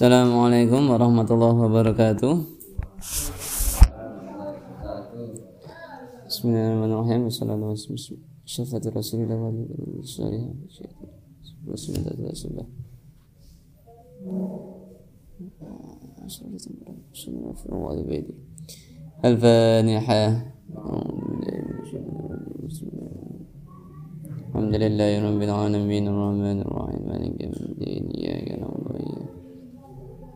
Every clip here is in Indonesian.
Assalamualaikum warahmatullahi wabarakatuh. Bismillahirrahmanirrahim. Wassalamualaikum syafaat Rasulullah wa sallam. Rasulullah Rasulullah. الفانحة الحمد لله رب العالمين الرحمن الرحيم مالك يوم الدين إياك نعبد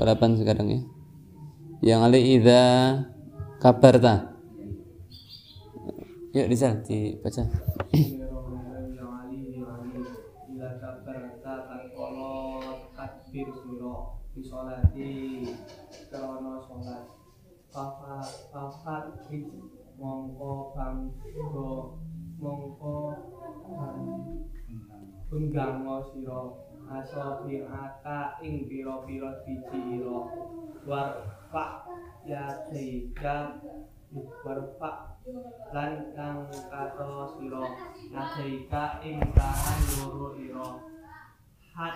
sekarang 28 28 sekarang ya yang ali idza kabarta yuk Rizal dibaca banggo mongko aso aka ing pira-pira biji ira warfa ya teika warfa lan kang kato sira. Ateika ing tangan loro ira. Hat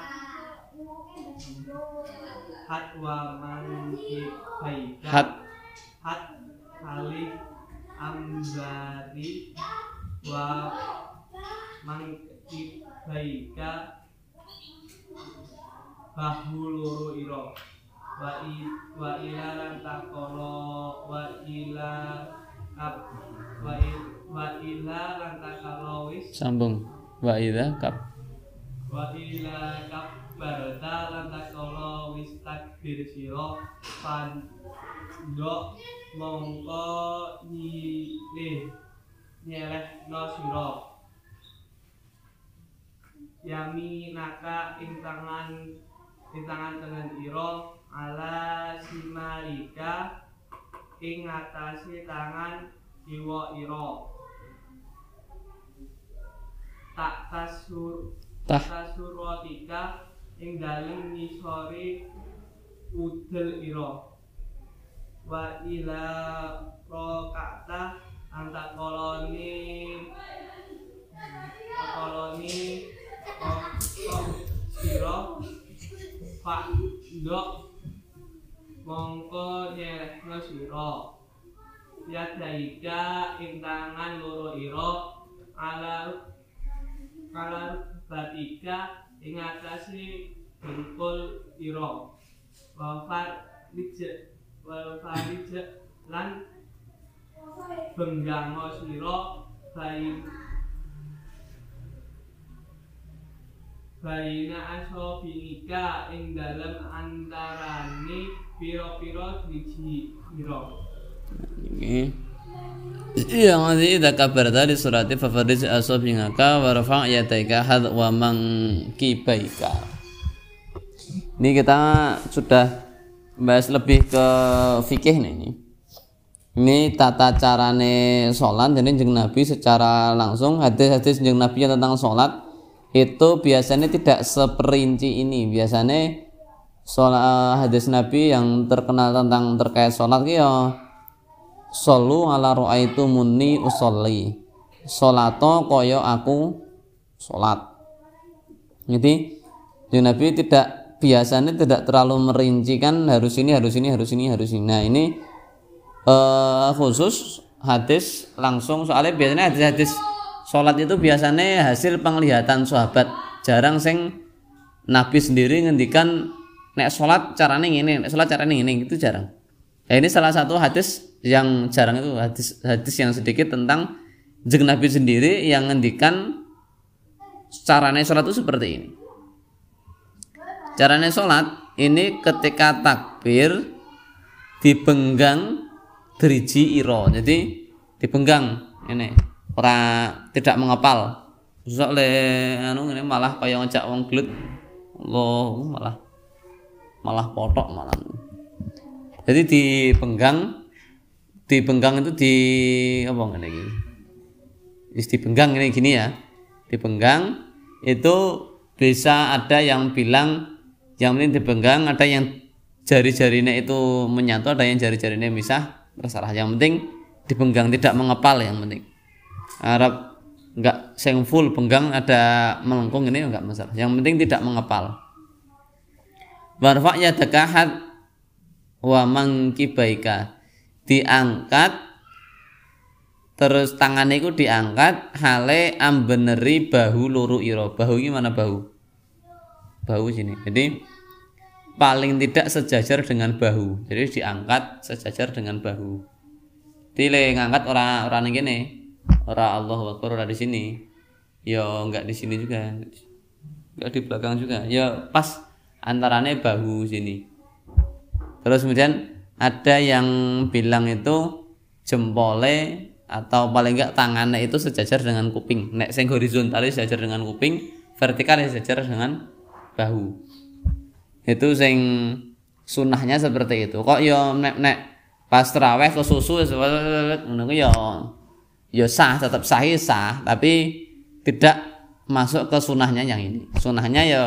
hat wa man hat. Hat kali ambari wa mangki baika bahu loro ira wa i wa ila lan takono wa ila kap wa i, wa ila lan takalo wis. Sambung. Wa idza kab. Wa ila kap barda lan takalo wis takbir sira. Pandok mongko nyilih nyeleh no sira. Yami naka ing tangan ing tangan tangan ira ala simalika ing atase tangan iwa ira tak tasur tah. tasurwatika ing dalem ngisori udel ira wa ila rokata antak koloni koloni kok sira pak ndok mongko nyerehno sira. Ya daika ing tangan loro ira ala ala batika ing atase dengkul ira. Wa farij wa farij lan benggango sira bayi Baina asobika ing dalam antarane piro-piro driji piro Oke. Yang nanti idza kabarta di surati fafarij asabingaka wa rafa' yataika had wa mangkibaika. Ini kita sudah bahas lebih ke fikih nih ini. Ini tata carane sholat jadi jeng Nabi secara langsung hadis-hadis jeng Nabi tentang sholat itu biasanya tidak seperinci ini. Biasanya sholat hadis Nabi yang terkenal tentang terkait sholat ya Solu ala itu muni usolli. Solato koyo aku sholat. Jadi Nabi tidak biasanya tidak terlalu merincikan harus ini harus ini harus ini harus ini. Nah ini eh, khusus hadis langsung. Soalnya biasanya hadis-hadis sholat itu biasanya hasil penglihatan sahabat. Jarang sing Nabi sendiri ngendikan nek sholat caranya ini nek sholat caranya ini itu jarang. Ya ini salah satu hadis yang jarang itu hadis hadis yang sedikit tentang jeng Nabi sendiri yang ngendikan caranya sholat itu seperti ini. Caranya sholat ini ketika takbir dibenggang driji iro jadi dibenggang ini ora tidak mengepal. Susah le anu ini malah kayak ngejak wong gelut. Allah malah malah potok malah. Jadi dipenggang dipenggang itu di apa ngene iki? Is dipenggang ini gini ya. Dipenggang itu bisa ada yang bilang yang penting dipenggang ada yang jari-jarinya itu menyatu ada yang jari-jarinya misah terserah. Yang penting dipenggang tidak mengepal yang penting Arab enggak sing full penggang ada melengkung ini enggak masalah. Yang penting tidak mengepal. Warfa yadakahat wa mangkibaika. Diangkat terus tangannya itu diangkat hale ambeneri bahu luru iro bahu gimana bahu? Bahu sini. Jadi paling tidak sejajar dengan bahu. Jadi diangkat sejajar dengan bahu. Tile ngangkat orang orang gini orang Allah Akbar orang di sini ya enggak di sini juga enggak di belakang juga ya pas antaranya bahu sini terus kemudian ada yang bilang itu jempole atau paling enggak tangannya itu sejajar dengan kuping nek sing horizontal sejajar dengan kuping vertikal sejajar dengan bahu itu sing sunahnya seperti itu kok yo nek nek pas teraweh ke susu yo yo sah tetap sahih sah tapi tidak masuk ke sunahnya yang ini. Sunahnya yo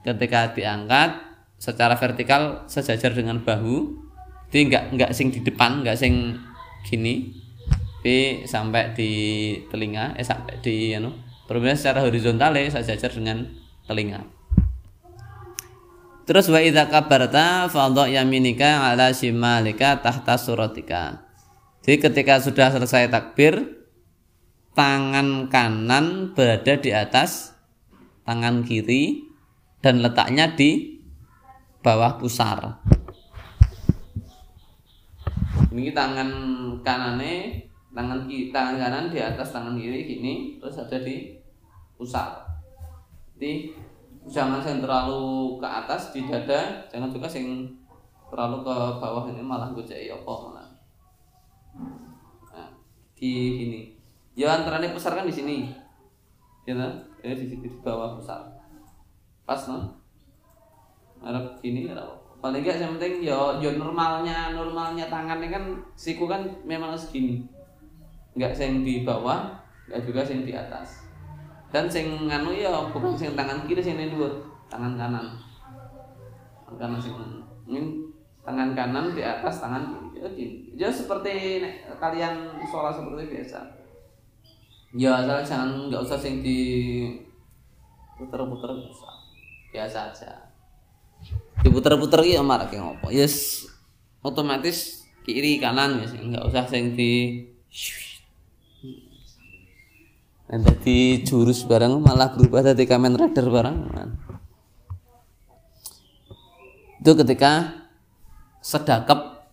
ketika diangkat secara vertikal sejajar dengan bahu jadi enggak enggak sing di depan enggak sing gini tapi sampai di telinga eh sampai di anu perbedaan secara horizontal ya sejajar dengan telinga. Terus wa idza kabarta fadha yaminika ala shimalika tahta suratika. Jadi ketika sudah selesai takbir tangan kanan berada di atas tangan kiri dan letaknya di bawah pusar. Ini tangan kanannya tangan kiri, tangan kanan di atas tangan kiri gini terus ada di pusat jadi jangan yang terlalu ke atas di dada jangan juga yang terlalu ke bawah ini malah gue cek apa malah. Nah, di gini ya antaranya besar kan di sini. Ya ya di, di bawah besar. Pas no Arab gini paling enggak yang penting ya, ya normalnya normalnya tangannya kan siku kan memang segini. Nggak sing di bawah nggak juga sing di atas. Dan sing nganu ya bukan sing tangan kiri sing dhuwur tangan kanan. Tangan kanan sing ini tangan kanan di atas tangan kiri. Ya, ya seperti kalian sholat seperti biasa ya asal jangan nggak usah sing di puter-puter biasa. Biasa aja. Diputer-puter ya marah kayak ngopo? Yes otomatis kiri kanan ya nggak usah sing di Nanti jurus barang malah berubah dari Kamen Rider barang. Itu ketika sedakap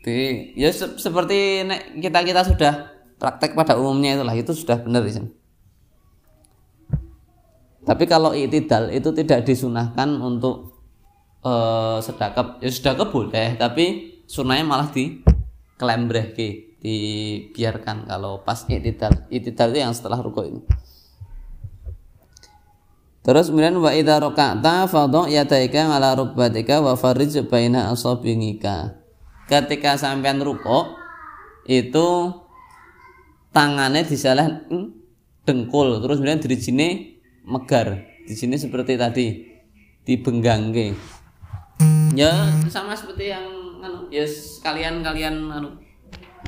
di ya se seperti kita kita sudah praktek pada umumnya itulah itu sudah benar di Tapi kalau itidal itu tidak disunahkan untuk uh, sedakap ya sedakap boleh tapi sunahnya malah di kelembreh dibiarkan kalau pas itidal. Itidal itu yang setelah rukuk ini. Terus kemudian wa idza raka'ta fadha yataika ala rukbatika wa farij baina asabingika. Ketika sampean rukuk itu tangannya disalah dengkul terus kemudian dari sini megar. Di sini seperti tadi dibenggangke ya sama seperti yang anu ya kalian kalian anu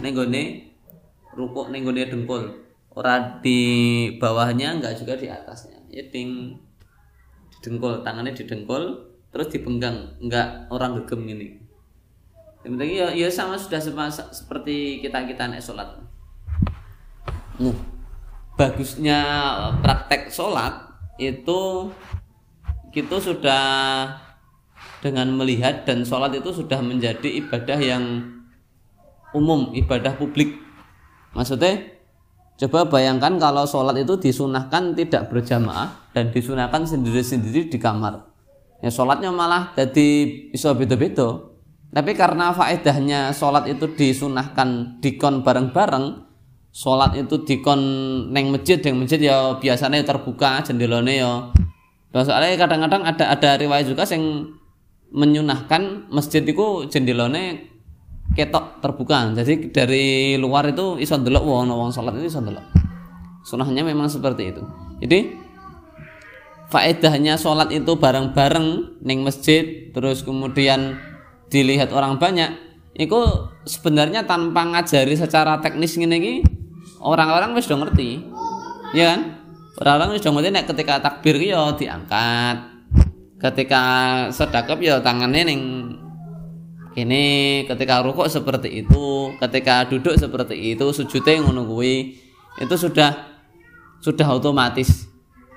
nenggone rukuk nenggone dengkul. Ora di bawahnya enggak juga di atasnya. Ya ding di dengkul tangannya di dengkul terus dipenggang. Enggak orang gegem ini ya, ya sama sudah sama, seperti kita kita naik sholat nah, bagusnya praktek sholat itu itu sudah dengan melihat dan sholat itu sudah menjadi ibadah yang umum ibadah publik. Maksudnya coba bayangkan kalau sholat itu disunahkan tidak berjamaah dan disunahkan sendiri-sendiri di kamar. Ya sholatnya malah jadi bisa beda-beda. Tapi karena faedahnya sholat itu disunahkan dikon bareng-bareng sholat itu dikon neng masjid yang masjid ya biasanya terbuka jendelanya ya soalnya kadang-kadang ada ada riwayat juga yang menyunahkan masjid itu jendelane ketok terbuka. Jadi dari luar itu iso ndelok wong wong salat itu iso ndelok. Sunahnya memang seperti itu. Jadi faedahnya sholat itu bareng-bareng neng masjid terus kemudian dilihat orang banyak itu sebenarnya tanpa ngajari secara teknis gini orang-orang wis udah ngerti. Ya kan? Orang-orang wis udah ngerti nek ketika takbir yo diangkat. Ketika sedekap yo tangannya neng ini ketika rukuk seperti itu ketika duduk seperti itu sujudnya ngono kuwi itu sudah sudah otomatis.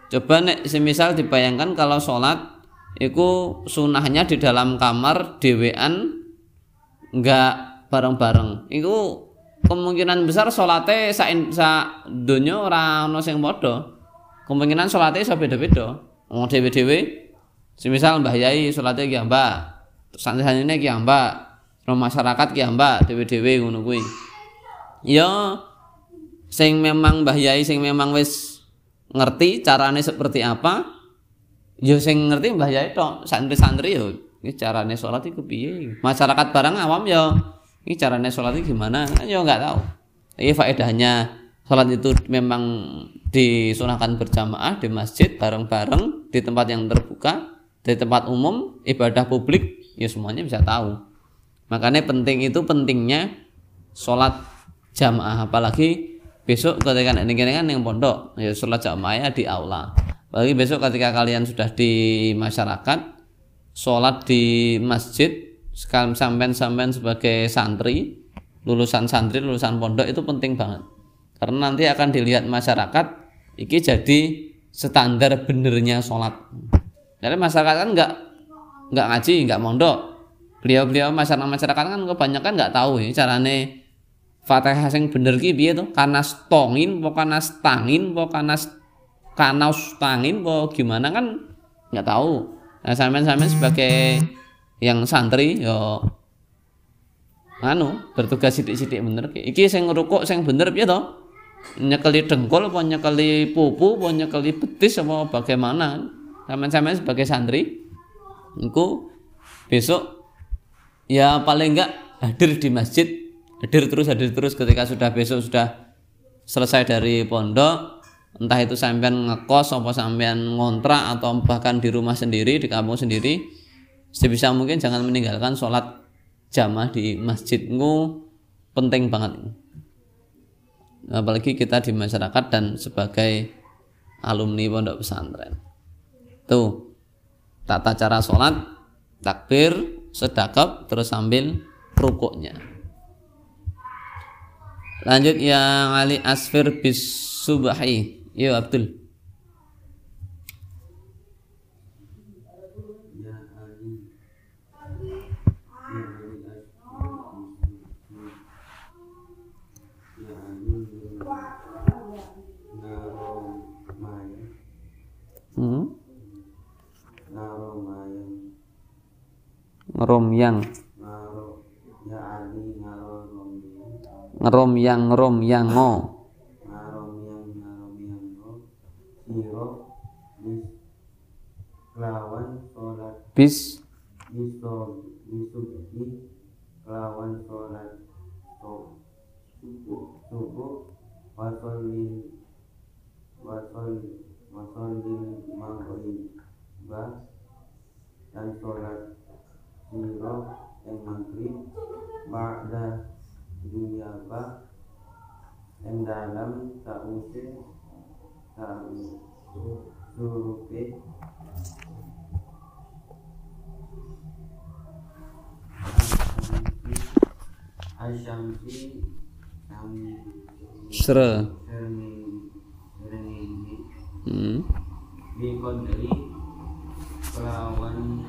Coba nek semisal dibayangkan kalau sholat itu sunahnya di dalam kamar dewean enggak bareng-bareng. Itu kemungkinan besar sholatnya sa, sa dunia orang ono sing podo kemungkinan sholatnya sa beda-beda. Mau dewe-dewe semisal mbah yai sholatnya ki mbak santri-santrine ki mbak masyarakat ki mbak dewe-dewe ngono kuwi. Ya sing memang mbah yai sing memang wis ngerti carane seperti apa ya sing ngerti mbah yai tok santri-santri ya ini carane sholat itu piye? Masyarakat barang awam ya ini carane sholat itu gimana? Kan ya nggak tahu. Ini faedahnya sholat itu memang disunahkan berjamaah di masjid bareng-bareng di tempat yang terbuka di tempat umum ibadah publik ya semuanya bisa tahu. Makanya penting itu pentingnya sholat jamaah. Apalagi besok ketika ini kan yang pondok ya sholat jamaah di aula. Bagi besok ketika kalian sudah di masyarakat sholat di masjid sekarang sampean sampean sebagai santri lulusan santri lulusan pondok itu penting banget karena nanti akan dilihat masyarakat iki jadi standar benernya sholat jadi masyarakat kan nggak nggak ngaji nggak mondok beliau-beliau masyarakat masyarakat kan kebanyakan nggak tahu ya carane Fatihah sing bener ki piye to? Kanas tongin apa kanas tangin apa kanas kanas tangin apa gimana kan nggak tahu. Nah, sampean-sampean sebagai yang santri yo anu bertugas sidik-sidik bener ki. Iki sing ngrukuk sing bener piye to? Nyekeli dengkul apa nyekeli pupu apa nyekeli betis apa bagaimana? Sampean-sampean sebagai santri iku besok ya paling enggak hadir di masjid hadir terus hadir terus ketika sudah besok sudah selesai dari pondok entah itu sampean ngekos apa sampean ngontrak atau bahkan di rumah sendiri di kampung sendiri sebisa mungkin jangan meninggalkan sholat jamaah di masjidmu penting banget apalagi kita di masyarakat dan sebagai alumni pondok pesantren tuh tata cara sholat takbir sedekap terus sambil rukuknya Lanjut yang Ali Asfir bis Subahi. Yo Abdul. Ngerom yang ngerom yang ngo ngarom yang ngo. Lawan sholat bis. biso bisuki lawan sholat subuh wasolin wasol wasolin maghrib ba dan sholat siro yang maghrib ba'da apa yang dalam tak surupe asyamsi Sera. Hmm. Bi kelawan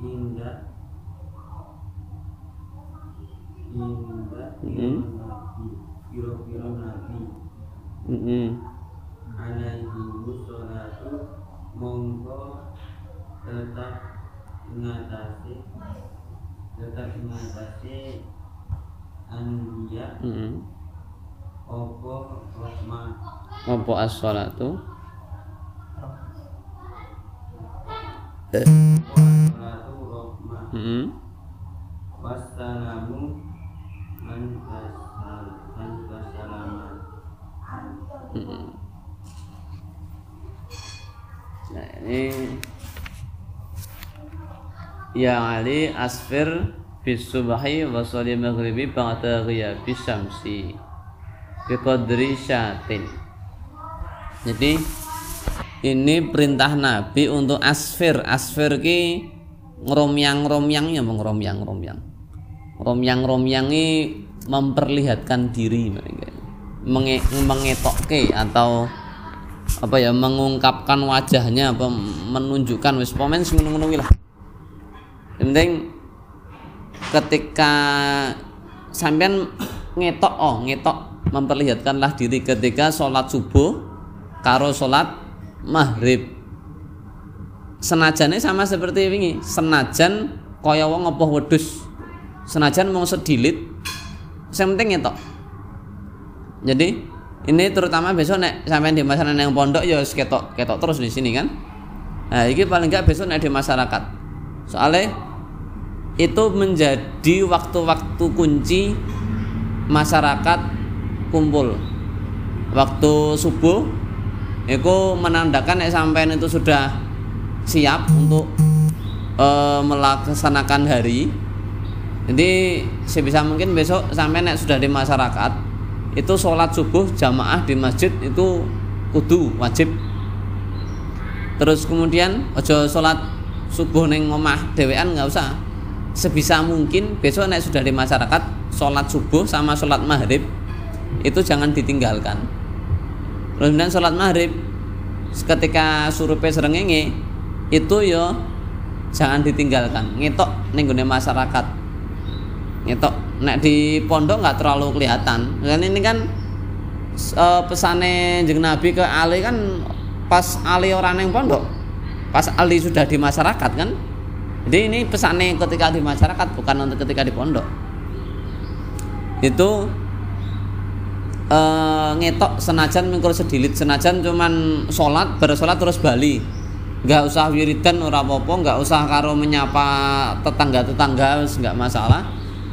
indah piro Mhm. nabi piro-piro nabi Mm-mm. alaihi musholatu mongko tetap mengatasi tetap mengatasi anbiya Mm-mm. opo rahmah Apa as-sholatu? salatu Mm-mm. wassalamu kasalaman Mm-mm. Nah ini Ya Ali asfir bis subhi wa sholli maghribi ba'da ghiyabi syamsi biqadri syatin jadi ini perintah Nabi untuk asfir asfir ki ngeromyang romyang ya bang romyang romyang romyang romyang ini memperlihatkan diri mereka Menge, mengetokke atau apa ya mengungkapkan wajahnya apa menunjukkan wis pomen sing ngono kuwi lah. Penting ketika sampean ngetok oh ngetok memperlihatkanlah diri ketika sholat subuh karo sholat maghrib senajane sama seperti ini senajan kaya wong apa wedhus. Senajan mau sedilit. Yang penting ngetok. Jadi ini terutama besok nek sampean di masyarakat yang pondok ya ketok ketok terus di sini kan? Nah ini paling nggak besok nek di masyarakat. Soalnya itu menjadi waktu-waktu kunci masyarakat kumpul. Waktu subuh itu menandakan nek sampean itu sudah siap untuk eh, melaksanakan hari. Jadi sebisa mungkin besok sampai nek sudah di masyarakat itu sholat subuh jamaah di masjid itu kudu wajib. Terus kemudian ojo sholat subuh neng omah dewean nggak usah. Sebisa mungkin besok nek sudah di masyarakat sholat subuh sama sholat maghrib itu jangan ditinggalkan. Kemudian sholat maghrib ketika surupe serengenge itu yo jangan ditinggalkan. Ngetok ning gone masyarakat. Ngetok. Nek di pondok nggak terlalu kelihatan. Kan ini kan eh, pesane jeng Nabi ke Ali kan pas Ali orang yang pondok. Pas Ali sudah di masyarakat kan? Jadi ini pesannya ketika di masyarakat bukan untuk ketika di pondok. Itu eh, ngetok senajan mengkur sedilit. Senajan cuman sholat bersolat terus bali nggak usah wiridan ora apa-apa nggak usah karo menyapa tetangga tetangga nggak masalah.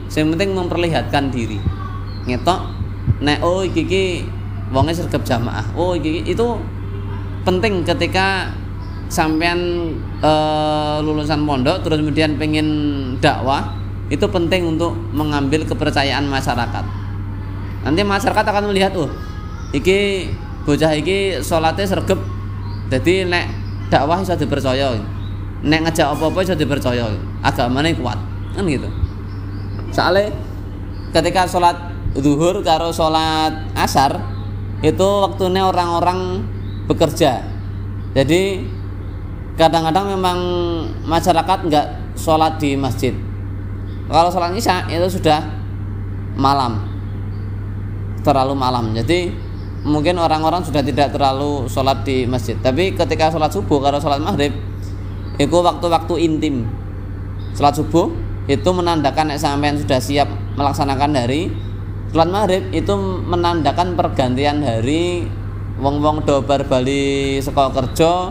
Yang penting memperlihatkan diri. Ngetok nek oh iki iki wonge sergap jamaah. Oh iki iki- itu penting ketika sampean eh, lulusan pondok terus kemudian pengen dakwah itu penting untuk mengambil kepercayaan masyarakat. Nanti masyarakat akan melihat oh iki bocah iki sholatnya sergap jadi nek dakwah bisa dipercaya. Nek ngejak apa-apa bisa dipercaya. Agamanya kuat kan gitu. Soalnya ketika sholat zuhur karo sholat asar itu waktunya orang-orang bekerja. Jadi kadang-kadang memang masyarakat nggak sholat di masjid. Kalau sholat isya itu sudah malam. Terlalu malam. Jadi mungkin orang-orang sudah tidak terlalu sholat di masjid. Tapi ketika sholat subuh kalau sholat maghrib itu waktu-waktu intim. Sholat subuh itu menandakan sampean sudah siap melaksanakan hari sholat maghrib itu menandakan pergantian hari. Wong-wong do bar bali sekolah kerja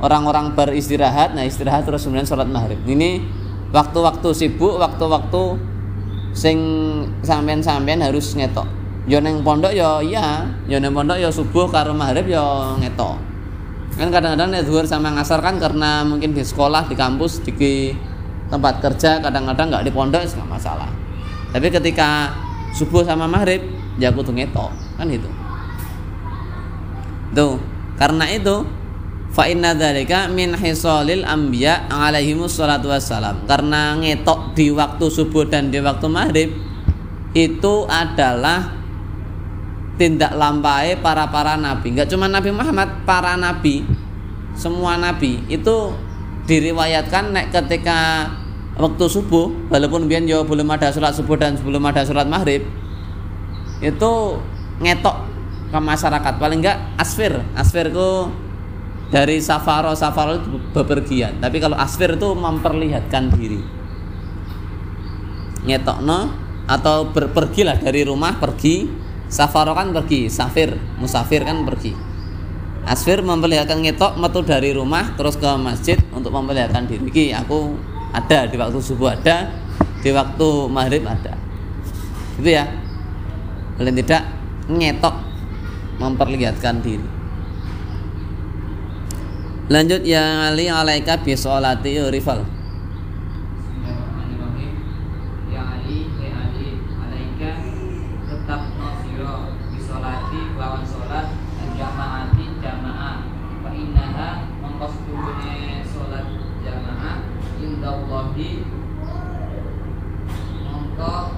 orang-orang beristirahat nah istirahat terus kemudian sholat maghrib. Ini waktu-waktu sibuk waktu-waktu sing sampean-sampean harus ngetok yo neng pondok yo iya. Yo neng pondok yo subuh karo maghrib yo ngetok. Kan kadang-kadang nek zuhur sama ngasar kan karena mungkin di sekolah di kampus di tempat kerja kadang-kadang nggak di pondok nggak masalah. Tapi ketika subuh sama maghrib ya kudu ngetok. Kan itu tuh karena itu fa inna dzalika min hisalil anbiya alaihimus salatu wassalam. Karena ngetok di waktu subuh dan di waktu maghrib itu adalah tindak lampai para para nabi. Nggak cuma Nabi Muhammad para nabi semua nabi itu diriwayatkan nek ketika waktu subuh walaupun biar jauh belum ada sholat subuh dan sebelum ada sholat maghrib itu ngetok ke masyarakat. Paling enggak asfir. Itu dari safaro safaro itu bepergian. Tapi kalau asfir itu memperlihatkan diri. Ngetokno atau berpergilah dari rumah pergi safaro kan pergi safir musafir kan pergi. Asfir memperlihatkan ngetok metu dari rumah terus ke masjid untuk memperlihatkan diri. Ki, aku ada di waktu subuh ada di waktu maghrib ada. Gitu ya. Paling tidak ngetok memperlihatkan diri. Lanjut ya Ali alaika bi rifal Bismillahirrahmanirrahim. Ya Ali, ya Ali, alaika tetap nasiro bisolati lawan solat dan jamaati jamaah. Fa innaha mongkos kuune solat jamaah indallahi mongko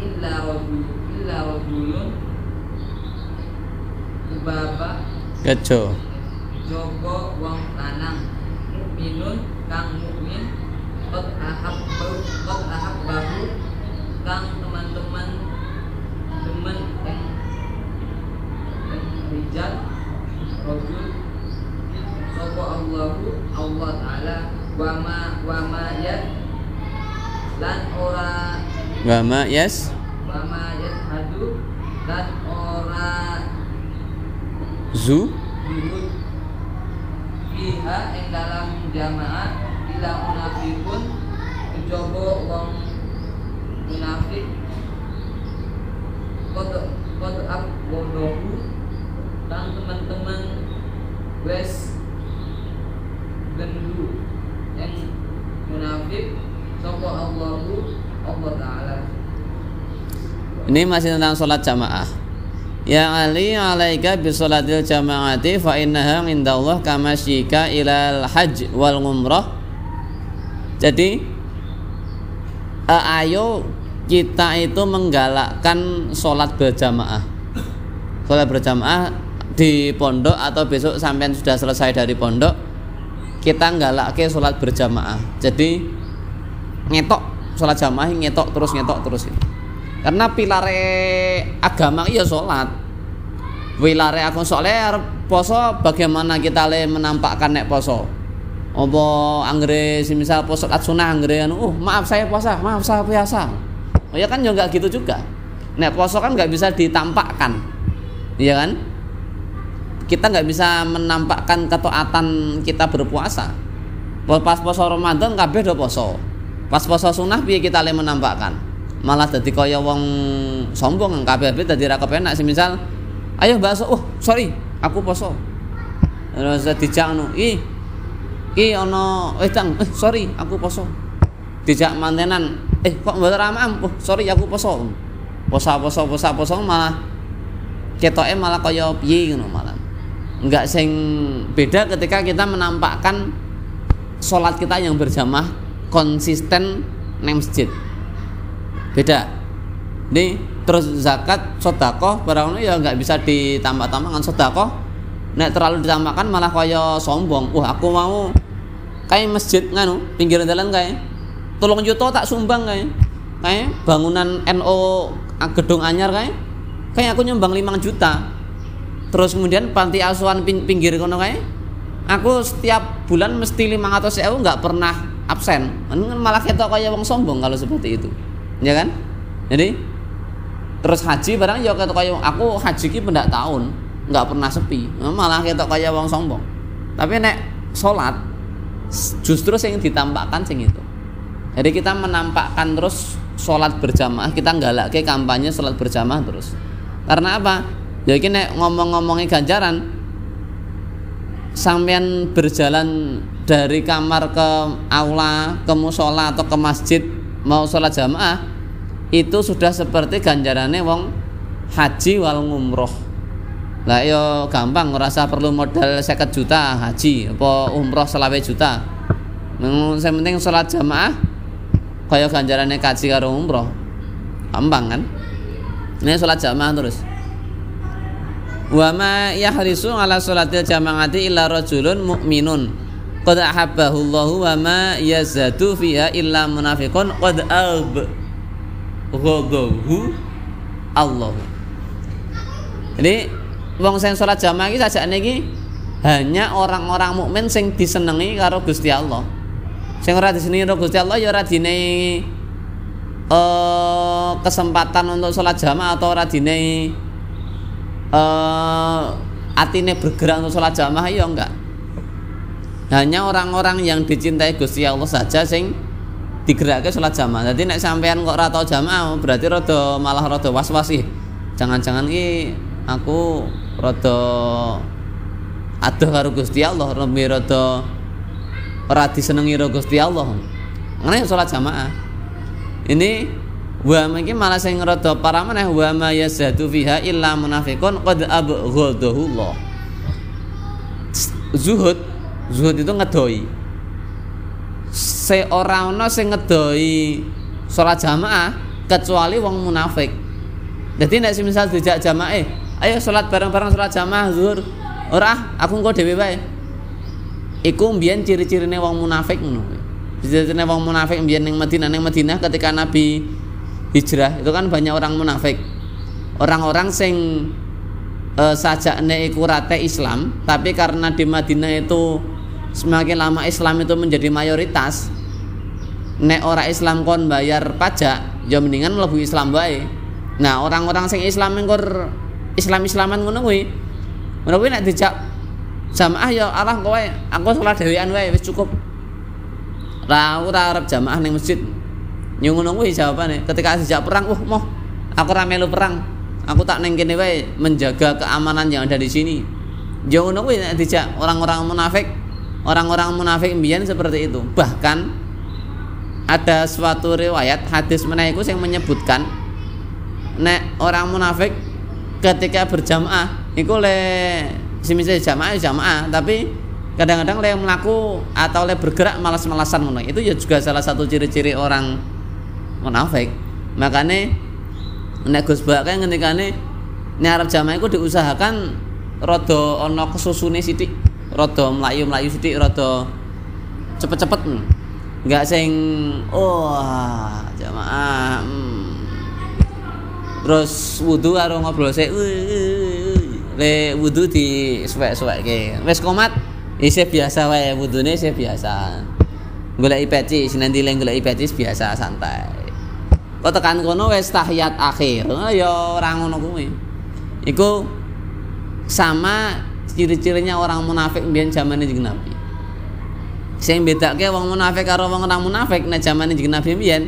illa rajul illa rajulun baba. Kejo. Joko wong lanang. Mukminun kang mukmin qad ahabbu qad ahabbahu kang teman-teman demen ing ing rijal rajul sapa Allahu Allah taala. Wa ma wa ma ya. Lan ora wama yes? Wa ma yashhadu lan ora zu? Juhud Fiha ing dalam jamaah. Bila munafikun Kejobo wong munafik Kod Kod ab wodohu Kang teman-teman Wes Gendu Yang munafik Sopo Allahu Ini masih tentang sholat jamaah. Ya Ali alaika bi sholatil jamaati fa innaha indallah kama syika ilal hajj wal umrah. Jadi ayo kita itu menggalakkan sholat berjamaah. Sholat berjamaah di pondok atau besok sampai sudah selesai dari pondok kita nggalake sholat berjamaah. Jadi ngetok sholat jamaah ngetok terus ngetok terus. Karena pilare agama iya sholat. Pilare aku soalnya poso bagaimana kita le menampakkan nek poso? Apa anggere misal poso kat sunah anggere anu oh maaf saya puasa maaf saya puasa. Oh ya kan ya nggak gitu juga. Nek poso kan nggak bisa ditampakkan. Iya kan? Kita nggak bisa menampakkan ketaatan kita berpuasa. Pas poso Ramadan kabeh do poso pas poso sunah piye kita le menampakkan? Malah dadi kaya wong sombong kabeh dadi ra kepenak. Semisal ayo bakso. Oh sorry aku poso terus dijak anu ih ih ana wedang eh sorry aku poso dijak mantenan eh kok mboten ramam oh sorry aku poso poso poso poso poso malah ketoke malah kaya piye ngono malah. Enggak sing beda ketika kita menampakkan sholat kita yang berjamaah konsisten neng masjid. Beda. Nih terus zakat sodakoh barang ya nggak bisa ditambah-tambahkan. Sodakoh nek terlalu ditambahkan malah kaya sombong. Wah aku mau kayak masjid nganu pinggir jalan kayak tolong juta tak sumbang kayak. Kayak bangunan NO gedung anyar kayak. Kayak aku nyumbang 5 juta. Terus kemudian panti asuhan ping- pinggir kono kayak. Aku setiap bulan mesti 500 ewu nggak pernah absen. Malah kita kayak wong sombong kalau seperti itu. Ya kan? Jadi terus haji barang ya kata kayak aku haji ki pendak tahun nggak pernah sepi. Malah kita kayak wong sombong. Tapi nek sholat justru yang ditampakkan sing itu. Jadi kita menampakkan terus sholat berjamaah kita nggak lagi kampanye sholat berjamaah terus. Karena apa? Ya nek ngomong-ngomongin ganjaran sampean berjalan dari kamar ke aula ke musola atau ke masjid mau sholat jamaah itu sudah seperti ganjarannya wong haji wal ngumroh. Lah yo gampang ngerasa perlu modal 50 juta haji apa umroh selawe juta. Yang penting sholat jamaah kaya ganjarannya kaji karo umroh. Gampang kan? Ini sholat jamaah terus. Wa ma yahrisu ala sholatil jamaati illa rajulun mu'minun qad ahabbahu Allahu wa ma yazadu fiha illa munafiqun. Qad ab ghadahu Allah jadi wong sing salat jamaah iki sajane iki hanya orang-orang mukmin sing disenengi karo Gusti Allah. Sing ora disenengi karo Gusti Allah ya ora dinehi eh kesempatan untuk sholat jamaah atau ora dinehi eh atine bergerak untuk sholat jamaah ya enggak hanya orang-orang yang dicintai Gusti Allah saja sing digerakke sholat jamaah. Jadi nek sampean kok ora tau jamaah berarti rada malah rada was-was sih. Jangan-jangan ki aku rada adoh karo Gusti Allah lebih rada ora disenengi karo Gusti Allah. Ngene sholat jamaah. Ini wa iki malah sing rada para meneh wa ma yazadu fiha illa munafiqun qad abghadahu Allah zuhud zuhud itu ngedoi. Seorang sing ngedoi sholat jamaah kecuali wong munafik. Jadi nek misal dijak jamaah eh, ayo sholat bareng-bareng sholat jamaah zuhur. Ora aku engko dhewe wae. Iku mbiyen ciri-cirine wong munafik ngono. Ciri-cirine wong munafik mbiyen ning Madinah ning Madinah ketika Nabi hijrah itu kan banyak orang munafik. Orang-orang sing eh, sajakne iku rate Islam tapi karena di Madinah itu semakin lama Islam itu menjadi mayoritas nek ora Islam kon bayar pajak ya mendingan mlebu Islam wae. Nah orang-orang sing Islam engkor Islam-Islaman ngono kuwi ngono dijak jamaah ya Allah kowe aku salat dhewean wae wis cukup. Ra ora arep jamaah ning masjid. Yo ngono kuwi jawabane ketika dijak perang wah moh aku ora melu perang. Aku tak ning kene wae menjaga keamanan yang ada di sini. Yo ngono kuwi dijak orang-orang munafik orang-orang munafik mbiyen seperti itu. Bahkan ada suatu riwayat hadis menaikku yang menyebutkan nek orang munafik ketika berjamaah iku le semisal jamaah ya jamaah tapi kadang-kadang le melaku atau le bergerak malas-malasan ngono. Itu ya juga salah satu ciri-ciri orang munafik. Makanya nek Gus kan ngendikane nek arep jamaah iku diusahakan rada ana kesusune sithik rada mlayu-mlayu sithik rada cepet-cepet enggak sing oh jamaah hmm. terus wudu karo ngobrol sik le wudu di suwek-suwekke wis komat isih biasa wae wudune isih biasa. Golek peci sinandi le golek peci biasa santai. Kok tekan kono wis tahiyat akhir? Ya ora ngono kuwi. Iku sama ciri-cirinya orang munafik mbiyen zamane Kanjeng Nabi. Sing bedake wong munafik karo wong ora munafik nek zamane Kanjeng Nabi mbiyen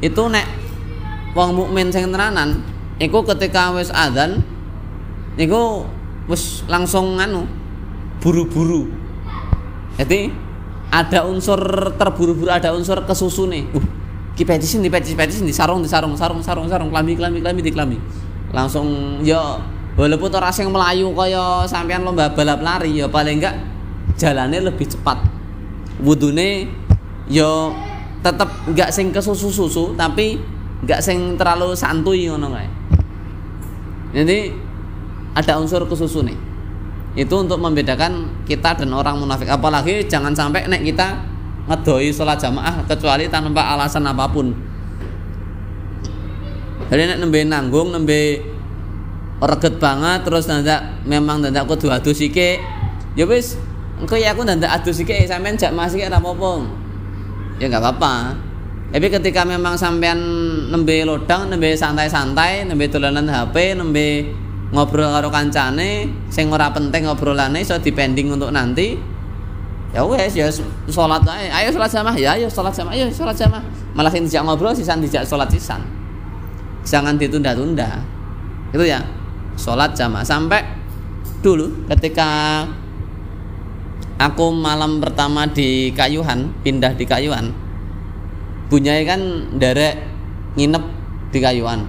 itu nek wong mukmin sing tenanan iku ketika wis adzan niku wis langsung anu buru-buru. Jadi ada unsur terburu-buru, ada unsur kesusune. Uh, ki peci sini, peci peci sini, sarung di sarung, sarung, sarung, sarung, klambi, klambi, klambi di klambi. Langsung yo walaupun orang sing melayu kaya sampean lomba balap lari ya paling enggak jalannya lebih cepat. Wudune ya tetep enggak sing kesusu-susu tapi enggak sing terlalu santuy ngono kae. Jadi ada unsur kesusu nih. Itu untuk membedakan kita dan orang munafik. Apalagi jangan sampai nek kita ngedoi sholat jamaah kecuali tanpa alasan apa pun. Jadi nek nembe nanggung nembe reget banget terus nanda memang nanda aku dua adu sike ya wis engko ya aku nanda adu sike sampean jak masih ora apa ya nggak apa-apa. Tapi ketika memang sampean nembe lodang nembe santai-santai nembe dolanan HP nembe ngobrol karo kancane sing ora penting ngobrolane iso dipending untuk nanti ya wes ya sholat ae. Ayo sholat jamaah ya ayo sholat jamaah ayo sholat jamaah. Malah sing dijak ngobrol sisan dijak sholat sisan. Jangan ditunda-tunda. Itu ya sholat jamaah sampai dulu ketika aku malam pertama di Kayuhan pindah di Kayuhan Bunyai kan derek nginep di Kayuhan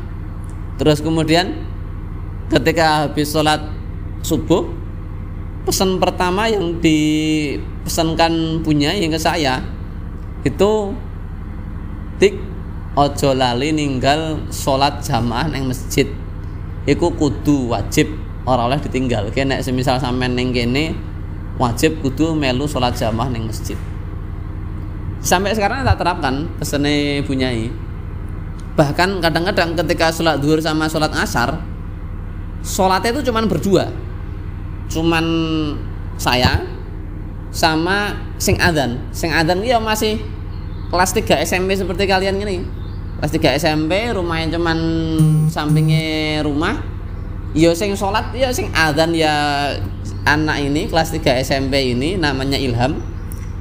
terus kemudian ketika habis sholat subuh pesan pertama yang dipesankan punya yang ke saya itu tik ojo lali ninggal sholat jamaah neng masjid iku kudu wajib orang oleh ditinggal. Kene semisal sampean neng kene wajib kudu melu sholat jamaah neng masjid. Sampai sekarang tak terapkan pesene bunyai bahkan kadang-kadang ketika sholat duhur sama sholat asar sholatnya itu cuman berdua. Cuman saya sama sing adan sing adan ya masih kelas 3 SMP seperti kalian ini kelas 3 SMP rumahnya cuman sampingnya rumah. Yo sing sholat ya sing adan ya anak ini kelas 3 SMP ini namanya Ilham.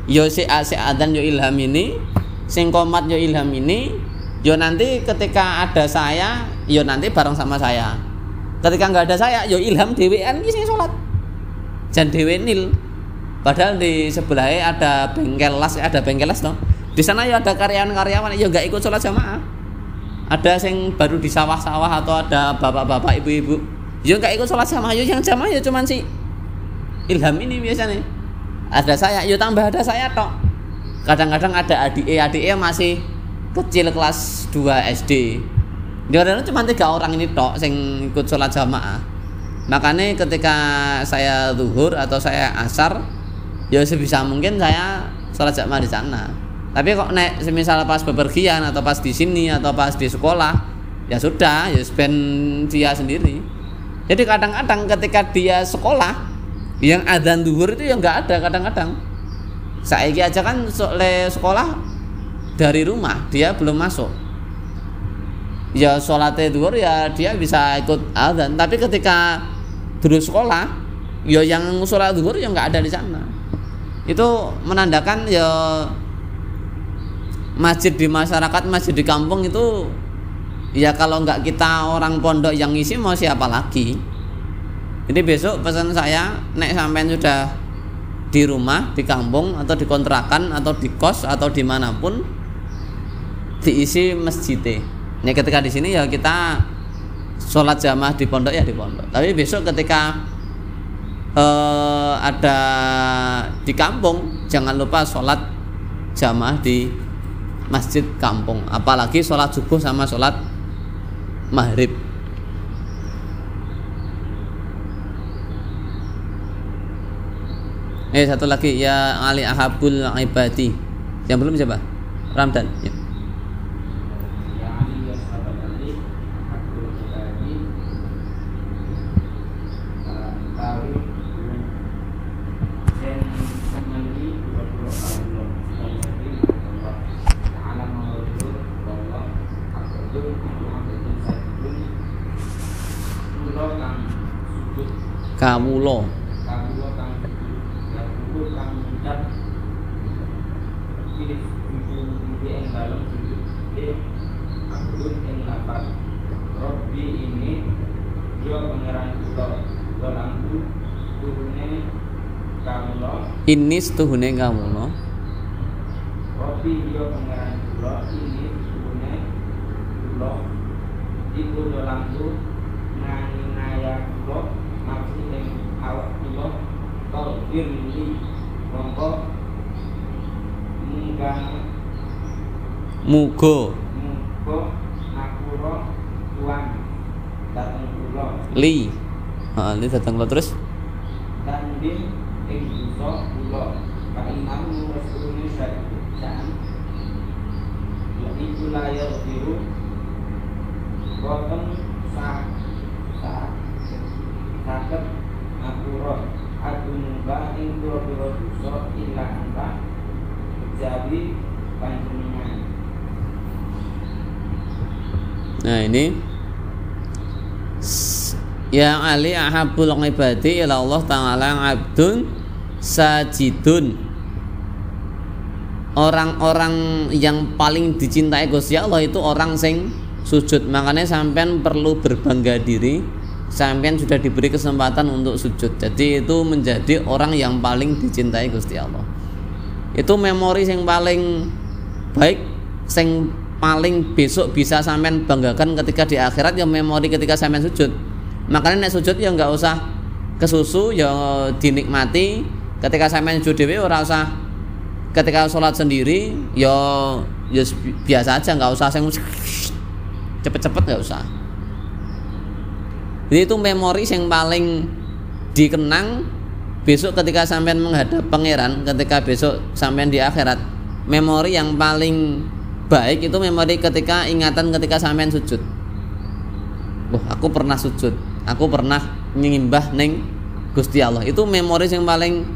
Yo si si adan yo Ilham ini sing komat yo Ilham ini. Yo nanti ketika ada saya yo nanti bareng sama saya. Ketika nggak ada saya yo Ilham dewean ini sing sholat. Jan dewe nil. Padahal di sebelahnya ada bengkel las ada bengkel las no di sana ya ada karyawan-karyawan ya nggak ikut sholat jamaah. Ada yang baru di sawah-sawah atau ada bapak-bapak ibu-ibu. Ya nggak ikut sholat jamaah ya yang jamaah ya cuman si ilham ini biasanya. Ada saya ya tambah ada saya tok. Kadang-kadang ada adik adik masih kecil kelas 2 SD dia cuma tiga orang ini tok yang ikut sholat jamaah. Makanya ketika saya zuhur atau saya asar ya sebisa mungkin saya sholat jamaah di sana tapi kok naik semisal pas bepergian atau pas di sini atau pas di sekolah ya sudah ya spend dia sendiri. Jadi kadang-kadang ketika dia sekolah yang adzan duhur itu yang nggak ada kadang-kadang. Saya aja kan oleh sekolah dari rumah dia belum masuk. Ya sholatnya duhur ya dia bisa ikut adzan. Tapi ketika dulu sekolah ya yang sholat duhur ya nggak ada di sana. Itu menandakan ya masjid di masyarakat masjid di kampung itu ya kalau nggak kita orang pondok yang ngisi mau siapa lagi? Jadi besok pesan saya nek sampean sudah di rumah di kampung atau di kontrakan atau di kos atau di mana pun diisi masjid ini ketika di sini ya kita sholat jamaah di pondok ya di pondok. Tapi besok ketika eh, ada di kampung jangan lupa sholat jamaah di masjid kampung apalagi sholat subuh sama sholat maghrib. Eh satu lagi ya Ali Ahabul Ibadi. Yang belum siapa? Ramdan. Ya Ali ya sahabat Ali Abdul Ibadi Tahu Dan Semani Dua puluh Allah Semani Allah Alam Mawajud Allah Abdul Ibu Abdul Sajidun Pulau kang Sujud Kamulo Kamu kang Sujud kang Mencat Pilih Sujud Sujud yang dalam Sujud Sujud Abdul yang lapar. Robbi ini Dia pengeran pulau Dolamku Turune Kamulo. Ini setuhune kamulo. Robbi dia pengeran pulau Ini Iku Firli Mongko Munggang mugo Mungko Nakuro Tuan. Datang pulau li. Ah, ini datang lo terus? Dan din ing dosa kula. Kainamu rasulune syaitan ya iku layar biru boten sa sa sakit ngapura. Adunumba ing pira-pira dosa illa anta jadi panjenengan Nah ini Yang ali ahabul ibadi ila Allah ta'ala abdun sajidun. Orang-orang yang paling dicintai Gusti Allah itu orang sing sujud. Makanya sampean perlu berbangga diri sampean sudah diberi kesempatan untuk sujud. Jadi itu menjadi orang yang paling dicintai Gusti Allah. Itu memori yang paling baik yang paling besok bisa sampean banggakan ketika di akhirat ya memori ketika sampean sujud. Makanya nek sujud ya nggak usah kesusu ya dinikmati. Ketika sampean sujud dewe ora usah ketika sholat sendiri ya ya biasa aja nggak usah cepet-cepet nggak usah jadi itu memori yang paling dikenang besok ketika sampean menghadap pangeran ketika besok sampean di akhirat. Memori yang paling baik itu memori ketika ingatan ketika sampean sujud. Wah, aku pernah sujud. Aku pernah nyimbah neng Gusti Allah. Itu memori yang paling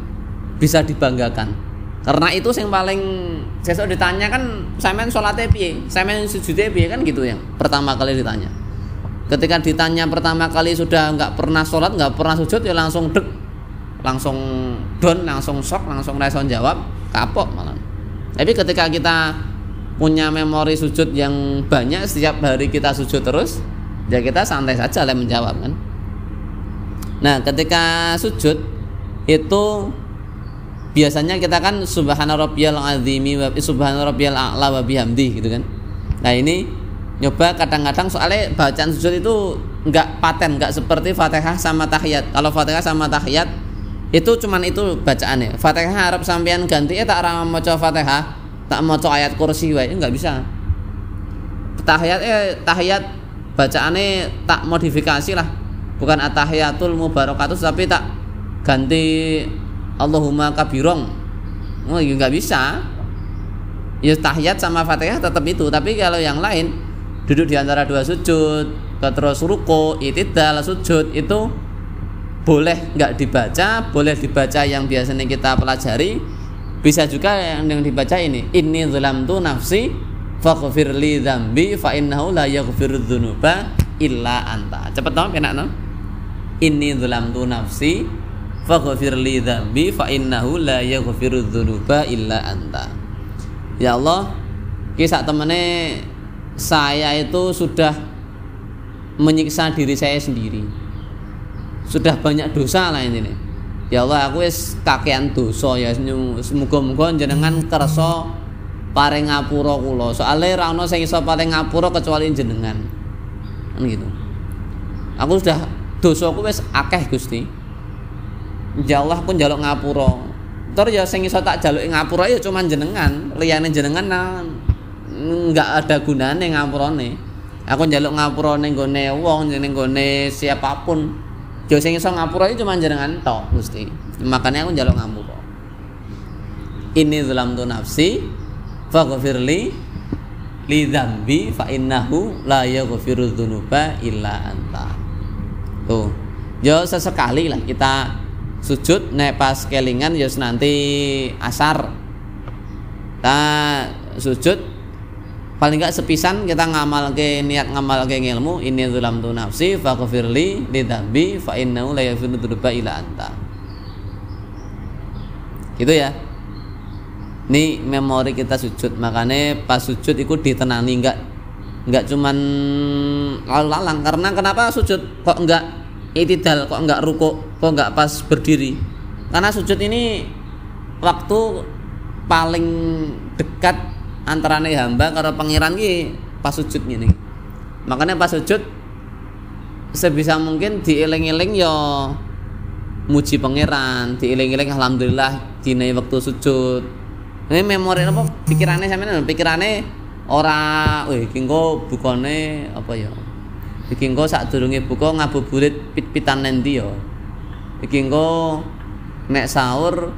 bisa dibanggakan. Karena itu yang paling sesok ditanya kan sampean sholatnya piye? Sampean sujudnya piye? Kan gitu yang pertama kali ditanya ketika ditanya pertama kali sudah nggak pernah sholat nggak pernah sujud ya langsung dek. Langsung down langsung shock langsung langsung jawab kapok malah tapi ketika kita punya memori sujud yang banyak setiap hari kita sujud terus ya kita santai saja lah menjawab kan. Nah ketika sujud itu biasanya kita kan subhana rabbiyal azimi wa a'la wa bihamdi gitu kan. Nah, ini nyoba kadang-kadang soalnya bacaan sujud itu enggak paten, enggak seperti Fatihah sama tahiyat. Kalau Fatihah sama tahiyat itu cuman itu bacaannya. Fatihah harap sampean ganti eh tak ora maca Fatihah, tak maca ayat kursi wae enggak bisa. Tahiyat eh tahiyat bacaannya tak modifikasi lah. Bukan atahiyatul mubarakatus tapi tak ganti Allahumma kabirong oh ya nggak bisa ya tahiyat sama fatihah tetap itu tapi kalau yang lain duduk di antara dua sujud terus ruko itidal sujud itu boleh nggak dibaca boleh dibaca yang biasanya kita pelajari. Bisa juga yang, yang dibaca ini ini tu nafsi faghfir li dzambi fa innahu la yaghfiru illa anta. Cepet dong enak no? Ini tu nafsi faghfir li dzambi fa innahu la yaghfiru illa anta. Ya Allah kisah temene saya itu sudah menyiksa diri saya sendiri. Sudah banyak dosa lah ini ya Allah aku wis kakean dosa ya. Semoga-moga jenengan kersa paring ngapura kula. Soalnya ra ono sing iso paring ngapura kecuali jenengan. Kan gitu. Aku sudah dosa aku wis akeh Gusti. Ya Allah aku njaluk ngapura. Terus ya sing iso tak jaluk ngapura ya cuman jenengan liyane jenengan nah, nggak ada gunane ngapurane aku njaluk ngapura ning gone wong ning gone siapa pun. Ya sing iso ngapura itu cuman jenengan tok Gusti. Makanya aku njaluk ngapura ini dalam tu nafsi faghfirli li dzambi fa innahu la yaghfiru dzunuba illa anta. Tuh. Ya sesekali lah kita sujud nek pas kelingan ya nanti asar. Kita sujud paling enggak sepisan kita ngamal ke niat ngamal ke ilmu ini dalam tu nafsi faghfirli li dzambi fa innahu la yaghfiru dzunuba illa anta. Gitu ya. Ini memori kita sujud. Makanya pas sujud itu ditenangi enggak enggak cuman lalu-lalang karena kenapa sujud kok enggak itidal kok enggak ruko kok enggak pas berdiri? Karena sujud ini waktu paling dekat antara nih hamba karo pangeran ki pas sujud ini makanya pas sujud sebisa mungkin dieling-eling yo muji pangeran dieling-eling alhamdulillah dina waktu sujud. Ini memori apa? Pikirannya sampean pikirannya ora wih kingko bukone apa ya? Iki engko sadurunge buka ngabuburit pit-pitan nanti ya? Iki engko nek sahur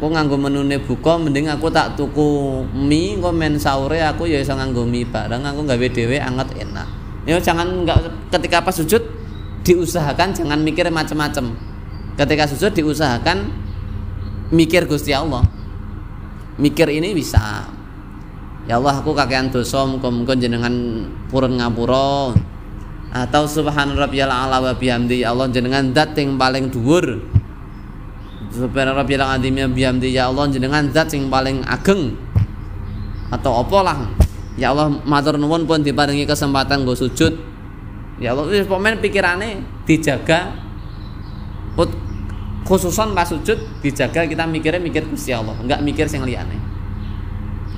aku nganggo menune buka mending aku tak tuku mie engko men sahure aku ya iso nganggo mie. Bareng aku gawe dhewe anget enak. Ya jangan enggak ketika pas sujud diusahakan jangan mikir macam-macam ketika sujud diusahakan mikir Gusti Allah. Mikir ini bisa. Ya Allah aku kakean dosa muga-muga jenengan purun ngapura. Atau subhan rabbiyal ala wa bihamdi ya Allah jenengan zat yang paling dhuwur Subhana rabbil azim ya bihamdi ya Allah jenengan zat sing paling ageng. Atau apa lah ya Allah matur nuwun pun diparingi kesempatan gue sujud. Ya Allah wis pemain pikirane dijaga. Khususan pas sujud dijaga kita mikirnya mikir Gusti Allah enggak mikir sing liyane.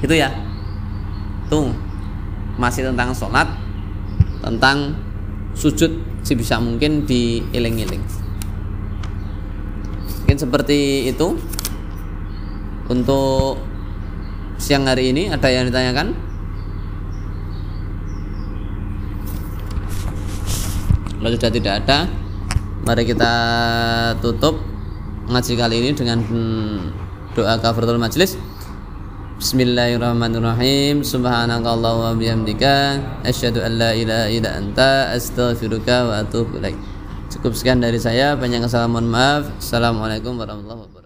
Itu ya. Tuh masih tentang sholat tentang sujud sebisa mungkin diiling-iling mungkin seperti itu. Untuk siang hari ini ada yang ditanyakan? Kalau sudah tidak ada mari kita tutup ngaji kali ini dengan doa kafaratul majlis. Bismillahirrahmanirrahim. Subhanakallahumma wa bihamdika Asyhadu an la ilaha illa anta Astaghfiruka wa atubu ilaik Cukup sekian dari saya. Banyak kesalahan mohon maaf. Assalamualaikum warahmatullahi wabarakatuh